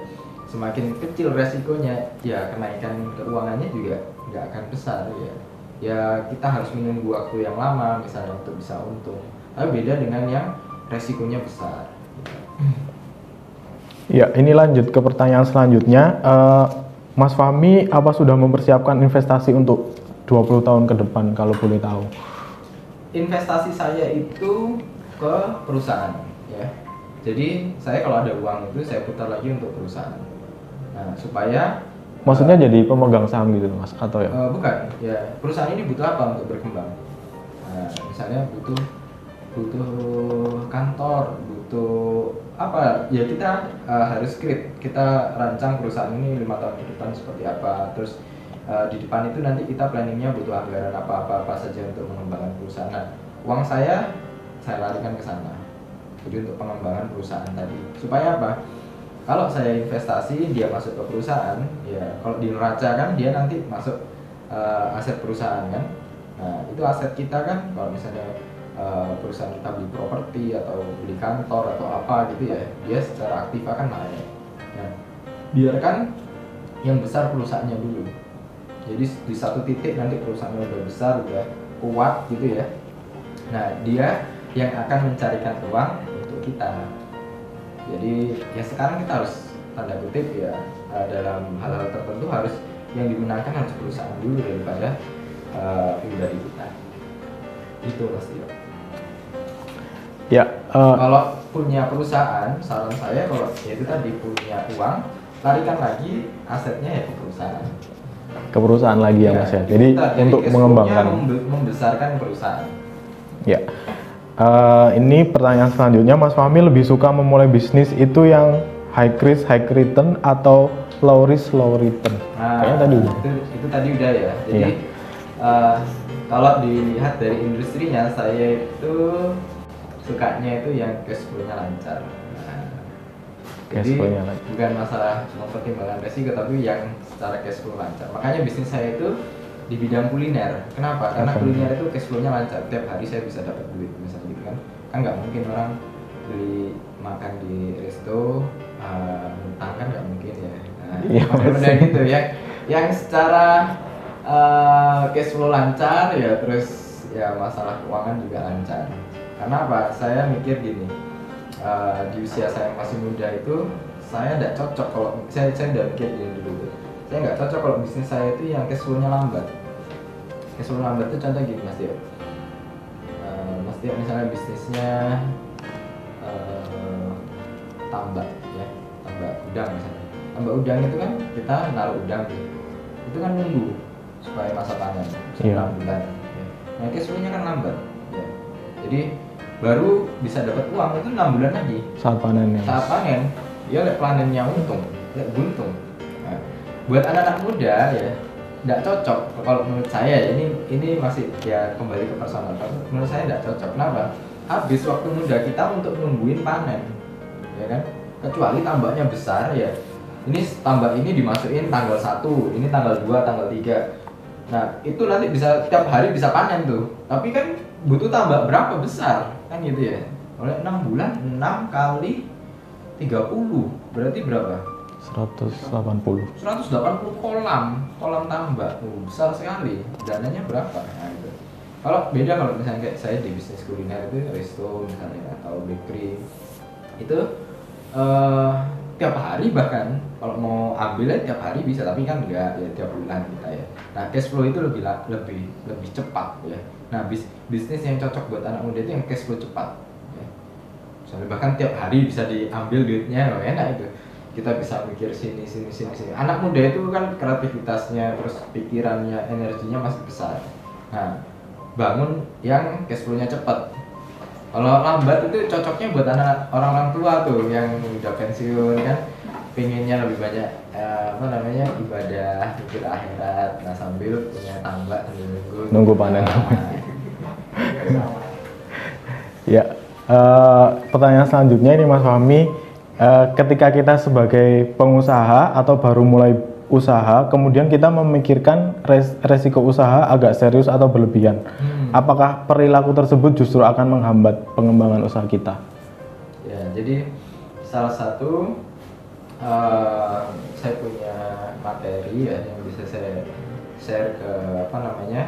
Semakin kecil resikonya ya kenaikan keuangannya juga nggak akan besar ya ya kita harus menunggu waktu yang lama misalnya untuk bisa untung tapi beda dengan yang resikonya besar. Ya, ini lanjut ke pertanyaan selanjutnya. Eh, Mas Fahmi, apa sudah mempersiapkan investasi untuk 20 tahun ke depan kalau boleh tahu? Investasi saya itu ke perusahaan ya. Jadi saya kalau ada uang itu saya putar lagi untuk perusahaan. Nah supaya Maksudnya jadi pemegang saham gitu mas atau ya? Eh, bukan ya. Perusahaan ini butuh apa untuk berkembang? Nah, misalnya butuh butuh kantor butuh apa? Ya kita eh, harus script. Kita rancang perusahaan ini lima tahun ke depan seperti apa. Terus eh, di depan itu nanti kita planningnya butuh anggaran apa apa saja untuk mengembangkan perusahaan. Nah, uang saya saya larikan ke sana. Jadi untuk pengembangan perusahaan tadi. Supaya apa? Kalau saya investasi dia masuk ke perusahaan ya kalau di neraca kan dia nanti masuk eh, aset perusahaan kan. Nah itu aset kita kan kalau misalnya eh, perusahaan kita beli properti atau beli kantor atau apa gitu ya dia secara aktif akan naik. Nah biarkan yang besar perusahaannya dulu jadi di satu titik nanti perusahaannya udah besar udah kuat gitu ya. Nah dia yang akan mencarikan uang untuk kita. Jadi ya sekarang kita harus tanda kutip ya eh, dalam hal-hal tertentu harus yang digunakan harus perusahaan dulu daripada eh, pribadi kita. Itu pasti Ya, eh, kalau punya perusahaan saran saya kalau ya itu tadi punya uang larikan lagi asetnya ya ke perusahaan ke perusahaan lagi ya, mas ya. Jadi kita- untuk mengembangkan. membesarkan perusahaan Ya. Eh, ini pertanyaan selanjutnya, Mas Fahmi lebih suka memulai bisnis itu yang high risk, high return atau low risk, low return? Nah, Kayaknya tadi udah. Itu, itu tadi udah ya. Jadi Iya. eh, kalau dilihat dari industrinya, saya itu sukanya itu yang cash flow-nya lancar. Nah, Cash jadi flow-nya lancar. bukan masalah mempertimbangkan resiko, tapi yang secara cash flow lancar. Makanya bisnis saya itu di bidang kuliner. Kenapa? Karena kuliner itu cash flow-nya lancar. Tiap hari saya bisa dapat duit, misalnya gitu kan. Kan nggak mungkin orang beli makan di resto eh, ngutang kan nggak mungkin ya. Nah, [laughs] pasti. gitu ya. Yang secara eh, cash flow lancar ya terus ya masalah keuangan juga lancar. Karena apa? Saya mikir gini. eh, di usia saya yang masih muda itu saya tidak cocok kalau saya saya udah mikir gini dulu. Saya nggak cocok kalau bisnis saya itu yang cash flow-nya lambat. Cash flow lambat itu contoh gini Mas Tio. Eh, Mas Tio misalnya bisnisnya eh, tambak ya, tambak udang misalnya. Tambak udang itu kan kita naruh udang tuh. Itu kan nunggu supaya masa panen Iya. enam bulan. Ya. Nah cash flow-nya kan lambat. Ya. Jadi baru bisa dapat uang itu enam bulan lagi Saat panennya. saat Mas. panen dia lihat panennya untung lihat buntung buat anak-anak muda ya tidak cocok. Kalau menurut saya ya, ini ini masih ya kembali ke personal menurut saya tidak cocok. Kenapa? Habis waktu muda kita untuk nungguin panen ya kan? Kecuali tambaknya besar ya. Ini tambak ini dimasukin tanggal 1 ini tanggal 2 tanggal 3 nah itu nanti bisa tiap hari bisa panen tuh. Tapi kan butuh tambak berapa besar? Kan gitu ya. Oleh 6 bulan 6 kali 30 berarti berapa 180. 180 kolam kolam tambak uh, besar sekali dananya berapa nah, gitu. kalau beda kalau misalnya kayak saya di bisnis kuliner itu resto misalnya atau bakery itu eh tiap hari bahkan kalau mau ambil ya tiap hari bisa tapi kan enggak ya tiap bulan kita ya nah cash flow itu lebih lebih lebih cepat ya nah bis, bisnis yang cocok buat anak muda itu yang cash flow cepat ya. Misalnya bahkan tiap hari bisa diambil duitnya loh enak itu kita bisa mikir sini sini sini sini. Anak muda itu kan kreativitasnya terus pikirannya energinya masih besar. Nah bangun yang cash flow-nya cepat. Kalau lambat itu cocoknya buat anak orang-orang tua tuh yang udah pensiun kan? Pengennya lebih banyak eh, apa namanya ibadah mikir akhirat. Nah sambil punya tambak sambil nunggu Nunggu panen. Nah, [laughs] Ya, eh, pertanyaan selanjutnya ini Mas Fahmi, eh, ketika kita sebagai pengusaha atau baru mulai usaha, kemudian kita memikirkan res- resiko usaha agak serius atau berlebihan, Hmm. apakah perilaku tersebut justru akan menghambat pengembangan usaha kita? Ya, jadi salah satu eh, saya punya materi ya yang bisa saya share ke apa namanya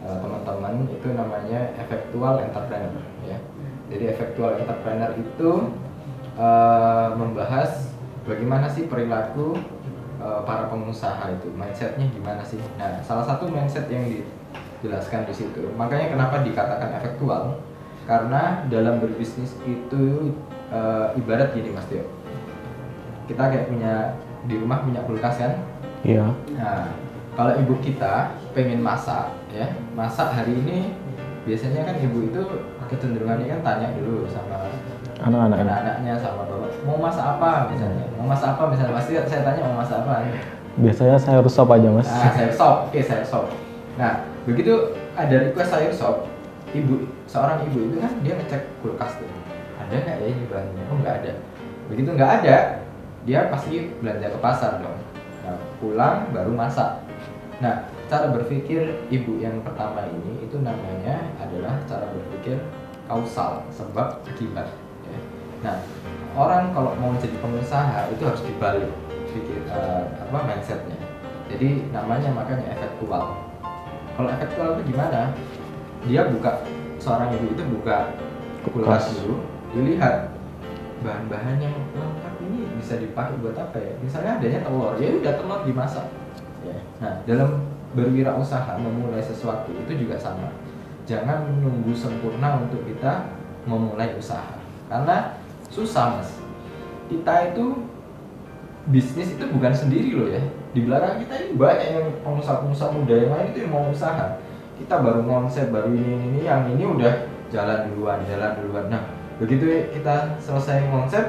eh, teman-teman itu namanya effectual entrepreneur ya. Jadi effectual entrepreneur itu eh, membahas bagaimana sih perilaku eh, para pengusaha itu mindsetnya gimana sih. Nah, salah satu mindset yang dijelaskan di situ. Makanya kenapa dikatakan effectual karena dalam berbisnis itu uh, ibarat gini mas Tio kita kayak punya di rumah punya kulkas kan Iya. nah kalau ibu kita pengen masak ya masak hari ini biasanya kan ibu itu kecenderungannya kan tanya dulu sama Anak-anak anak-anaknya sama bapak. Mau masak apa misalnya? Mau masak apa misalnya? Pasti saya tanya mau masak apa. Biasanya sayur sop aja mas. nah sayur sop. Oke sayur sop. Nah begitu ada request sayur sop ibu seorang ibu itu kan dia ngecek kulkas tuh. Ada nggak ya ini bahannya? Oh nggak ada. Begitu nggak ada dia pasti belanja ke pasar dong. Nah, pulang baru masak. Nah cara berpikir ibu yang pertama ini itu namanya adalah cara berpikir kausal sebab akibat. Nah orang kalau mau jadi pengusaha itu harus dibalik pikir eh, apa mindsetnya. Jadi namanya makanya efektual kalau efektual itu gimana? Dia buka seorang ibu itu buka kulkas. Kulkas. dulu dilihat bahan-bahan yang lengkap ini bisa dipakai buat apa ya? Misalnya adanya telur ya udah telur dimasak. Ya. nah dalam berwirausaha memulai sesuatu itu juga sama. Jangan menunggu sempurna untuk kita memulai usaha. Karena susah mas. Kita itu bisnis itu bukan sendiri loh ya. Di belakang kita ini banyak yang pengusaha-pengusaha muda yang lain itu yang mau usaha. Kita baru konsep baru ini ini, yang ini udah jalan duluan jalan duluan. Nah begitu kita selesai konsep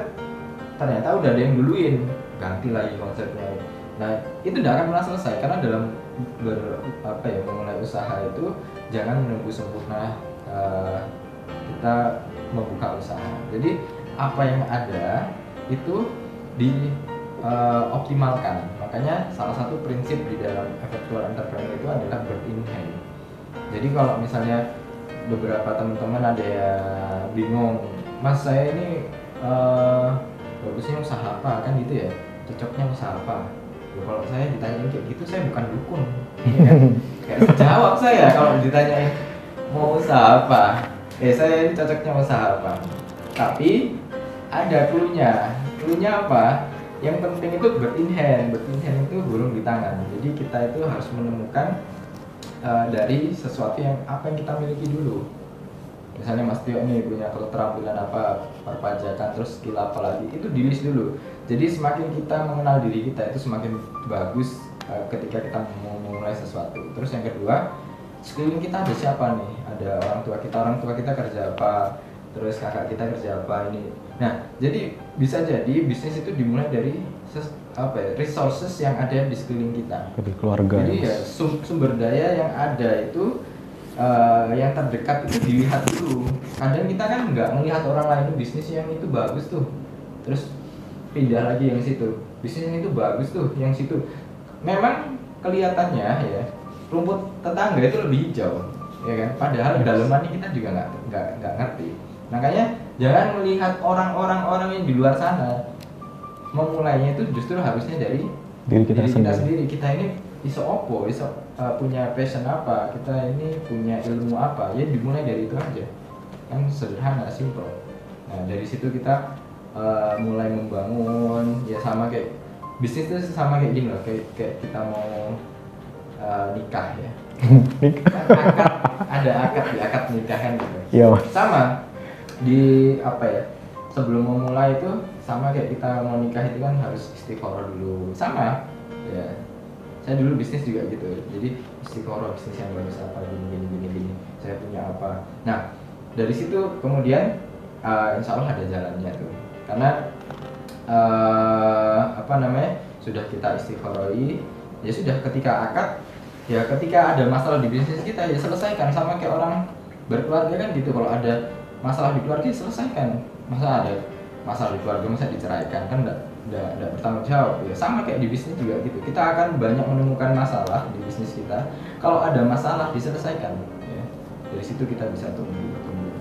ternyata udah ada yang duluin. Ganti lagi konsepnya. Nah itu tidak akan pernah selesai karena dalam ber apa ya memulai usaha itu jangan menunggu sempurna eh, kita membuka usaha. Jadi apa yang ada itu di eh, optimalkan. Makanya salah satu prinsip di dalam effectual entrepreneur itu adalah bird in hand. Jadi kalau misalnya beberapa teman-teman ada yang bingung mas saya ini eh, bagusnya usaha apa? Kan gitu ya cocoknya usaha apa? Loh, kalau saya ditanyain kayak gitu saya bukan dukun. Ya kan? [laughs] kayak jawab saya kalau ditanyain mau usaha apa? Eh saya ini cocoknya usaha apa? Tapi ada clue-nya. Apa? Yang penting itu bird in hand bird in hand itu burung di tangan. Jadi kita itu harus menemukan uh, dari sesuatu yang apa yang kita miliki dulu. Misalnya Mas Tio nih punya keterampilan apa perpajakan terus skill apa lagi itu di list dulu. Jadi semakin kita mengenal diri kita itu semakin bagus uh, ketika kita memulai sesuatu. Terus yang kedua sekeliling kita ada siapa nih? Ada orang tua kita. Orang tua kita kerja apa terus kakak kita kerja apa ini nah jadi bisa jadi bisnis itu dimulai dari ses- apa ya resources yang ada di sekeliling kita Dari keluarga. jadi ya, ya sum- sumber daya yang ada itu eh, yang terdekat itu dilihat dulu. Kadang kita kan nggak melihat orang lain bisnis yang itu bagus tuh, terus pindah lagi yang situ. Bisnis yang itu bagus tuh, yang situ. Memang kelihatannya ya rumput tetangga itu lebih hijau, ya kan? Padahal Yes. dalemannya kita juga nggak nggak nggak ngerti. Makanya jangan melihat orang-orang orang yang di luar sana. Memulainya itu justru harusnya dari Diri kita diri kita sendiri. sendiri. Kita ini iso opo iso uh, punya passion apa kita ini punya ilmu apa. Ya dimulai dari itu aja. Kan sederhana simple. Nah dari situ kita uh, mulai membangun. Ya sama kayak bisnis itu sama kayak gini loh. Kayak, kayak kita mau uh, nikah ya. [laughs] Kan akad ada akad di akad nikahan gitu. Iya mas. sama di apa ya sebelum memulai itu sama kayak kita mau nikah itu kan harus istiqoroh dulu. Sama. Ya. Saya dulu bisnis juga gitu. Jadi istiqoroh bisnis yang bagus apa gini gini gini gini. Saya punya apa. Nah dari situ kemudian uh, insya Allah ada jalannya tuh. Karena uh, apa namanya sudah kita istiqorohi ya sudah ketika akad ya ketika ada masalah di bisnis kita ya selesaikan sama kayak orang berkeluarga kan gitu. Kalau ada masalah di keluarga selesaikan masa ada masalah di keluarga masa diceraikan? Kan enggak enggak bertanggung jawab. Ya sama kayak di bisnis juga gitu. Kita akan banyak menemukan masalah di bisnis kita. Kalau ada masalah diselesaikan. Ya dari situ kita bisa tumbuh tumbuh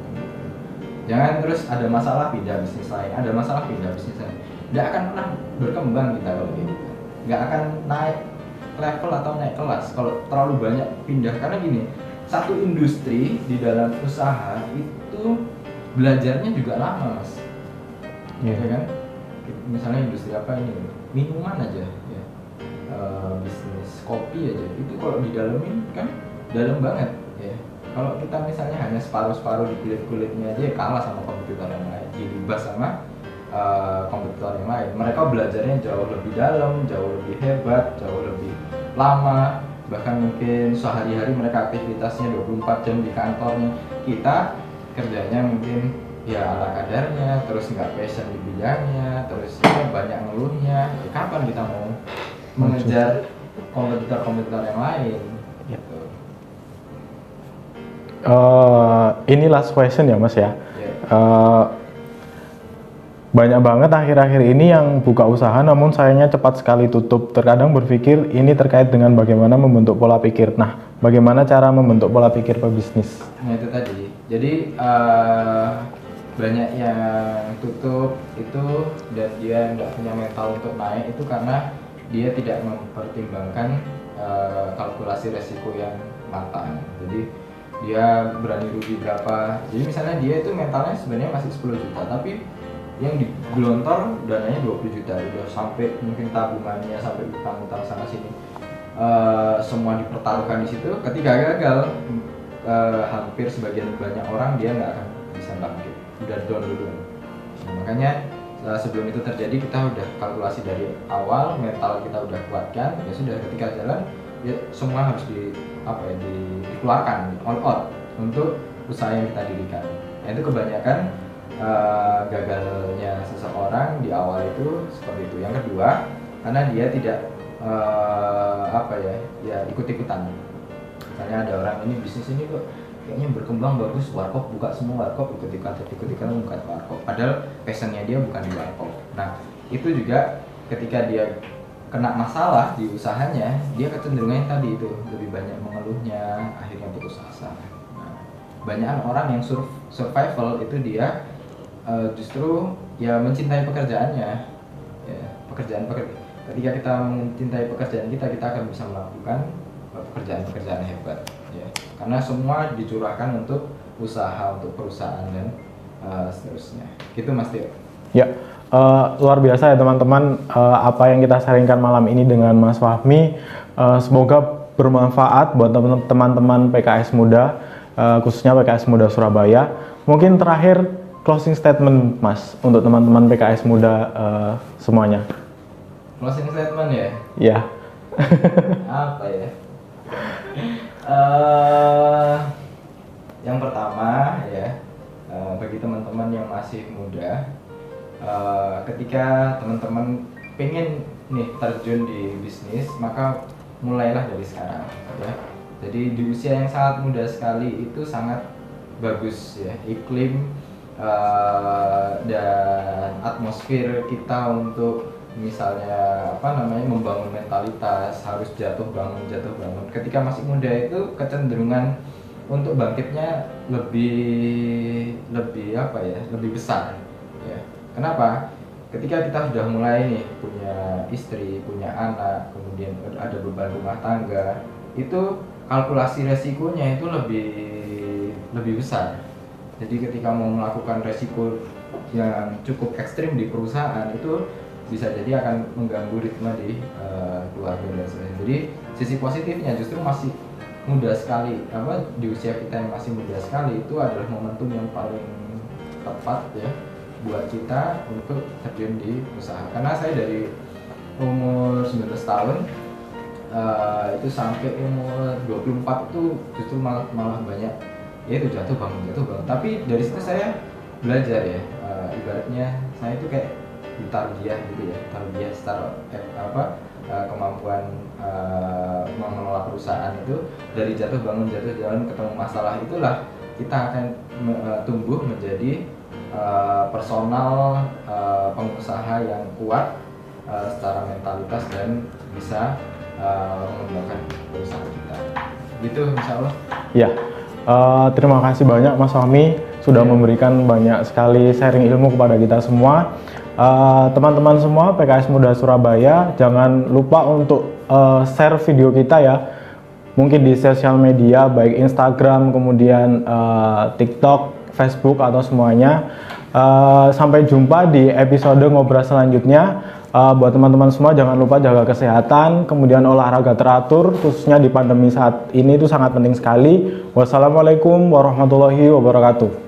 jangan terus ada masalah pindah bisnis lain. Ada masalah pindah bisnis lain. Nggak akan pernah berkembang kita kalau gitu. Nggak akan naik level atau naik kelas kalau terlalu banyak pindah. Karena gini satu industri di dalam usaha itu belajarnya juga lama mas. Iya. ya kan? Misalnya industri apa ini? Minuman aja ya. Eh, bisnis kopi aja. Itu kalau didalemin kan dalam banget ya. Kalau kita misalnya hanya separuh-separuh di kulit-kulitnya aja ya kalah sama kompetitor yang lain. Dilibas sama uh, kompetitor yang lain. Mereka belajarnya jauh lebih dalam jauh lebih hebat jauh lebih lama. Bahkan mungkin sehari-hari mereka aktivitasnya 24 jam di kantornya. Kita kerjanya mungkin ya ala kadarnya terus nggak passion di bidangnya terus ya banyak ngeluhnya ya, kapan kita mau mengejar kompetitor-kompetitor yang lain gitu uh, ini last question ya mas ya ya Uh, banyak banget akhir-akhir ini yang buka usaha namun sayangnya cepat sekali tutup. Terkadang berpikir ini terkait dengan bagaimana membentuk pola pikir. Nah, bagaimana cara membentuk pola pikir pebisnis? Nah itu tadi. Jadi eh, banyak yang tutup itu dan dia nggak punya mental untuk naik itu karena dia tidak mempertimbangkan eh, kalkulasi resiko yang matang. Jadi dia berani rugi berapa. Jadi misalnya dia itu mentalnya sebenarnya masih 10 juta, tapi yang digelontor dananya 20 juta udah sampai mungkin tabungannya sampai utang-utang sana sini Eh, semua dipertaruhkan di situ ketika gagal eh, hampir sebagian banyak orang dia nggak akan bisa bangkit. Udah down duluan. Nah, makanya eh, sebelum itu terjadi kita udah kalkulasi dari awal mental kita udah kuatkan ya sudah ketika jalan ya semua harus di apa ya di- dikeluarkan all out untuk usaha yang kita dirikan. Nah, itu kebanyakan eh, gagalnya seseorang di awal itu seperti itu. Yang kedua karena dia tidak eh, apa ya ya ikut-ikutan misalnya ada orang ini bisnis ini kok kayaknya berkembang bagus warkop buka semua warkop. Ikut-ikutan ikut-ikutan buka warkop. Padahal passionnya dia bukan di warkop. Nah itu juga ketika dia kena masalah di usahanya dia kecenderungannya tadi itu lebih banyak mengeluhnya akhirnya putus asa. Nah, banyak orang yang sur- survival itu dia eh, justru ya mencintai pekerjaannya. Ya pekerjaan pekerjaan ketika kita mencintai pekerjaan kita kita akan bisa melakukan pekerjaan-pekerjaan hebat ya karena semua dicurahkan untuk usaha untuk perusahaan dan eh, seterusnya gitu mas Tio Ya, eh, luar biasa ya teman-teman eh, apa yang kita sharingkan malam ini dengan Mas Fahmi. Eh, semoga bermanfaat buat teman- teman-teman PKS Muda, eh, khususnya PKS Muda Surabaya. Mungkin terakhir closing statement Mas untuk teman-teman PKS Muda eh, semuanya. closing statement ya Ya, apa ya eh yang pertama ya eh, bagi teman-teman yang masih muda eh, ketika teman-teman pengen nih terjun di bisnis maka mulailah dari sekarang ya. Jadi di usia yang sangat muda sekali itu sangat bagus ya. Iklim eh, dan atmosfer kita untuk misalnya apa namanya membangun mentalitas harus jatuh bangun jatuh bangun. Ketika masih muda itu kecenderungan untuk bangkitnya lebih lebih apa ya lebih besar. Ya kenapa? Ketika kita sudah mulai nih punya istri punya anak kemudian ada beban rumah tangga itu kalkulasi resikonya itu lebih lebih besar. Jadi ketika mau melakukan resiko yang cukup ekstrim di perusahaan itu bisa jadi akan mengganggu ritme di eh, keluarga dan sebagainya. Jadi sisi positifnya justru masih muda sekali apa di usia kita yang masih muda sekali itu adalah momentum yang paling tepat ya buat kita untuk terjun di usaha. Karena saya dari umur 19 tahun eh, itu sampai umur 24 itu justru malah, malah banyak ya itu jatuh bangun jatuh bangun. Tapi dari situ saya belajar ya eh, ibaratnya saya itu kayak tarbiyah gitu ya tarbiyah secara eh, apa eh, kemampuan eh, mengelola perusahaan itu dari jatuh bangun jatuh bangun ketemu masalah itulah kita akan me- eh, tumbuh menjadi eh, personal eh, pengusaha yang kuat eh, secara mentalitas dan bisa eh, mengembangkan perusahaan kita gitu insya Allah ya. Eh, terima kasih banyak Mas Fahmi sudah Ya. memberikan banyak sekali sharing ilmu kepada kita semua. Eh, teman-teman semua PKS Muda Surabaya jangan lupa untuk eh, share video kita ya mungkin di sosial media baik Instagram kemudian eh, TikTok Facebook atau semuanya Eh, sampai jumpa di episode ngobrol selanjutnya Uh, buat teman-teman semua jangan lupa jaga kesehatan, kemudian olahraga teratur, khususnya di pandemi saat ini itu sangat penting sekali. Wassalamualaikum warahmatullahi wabarakatuh.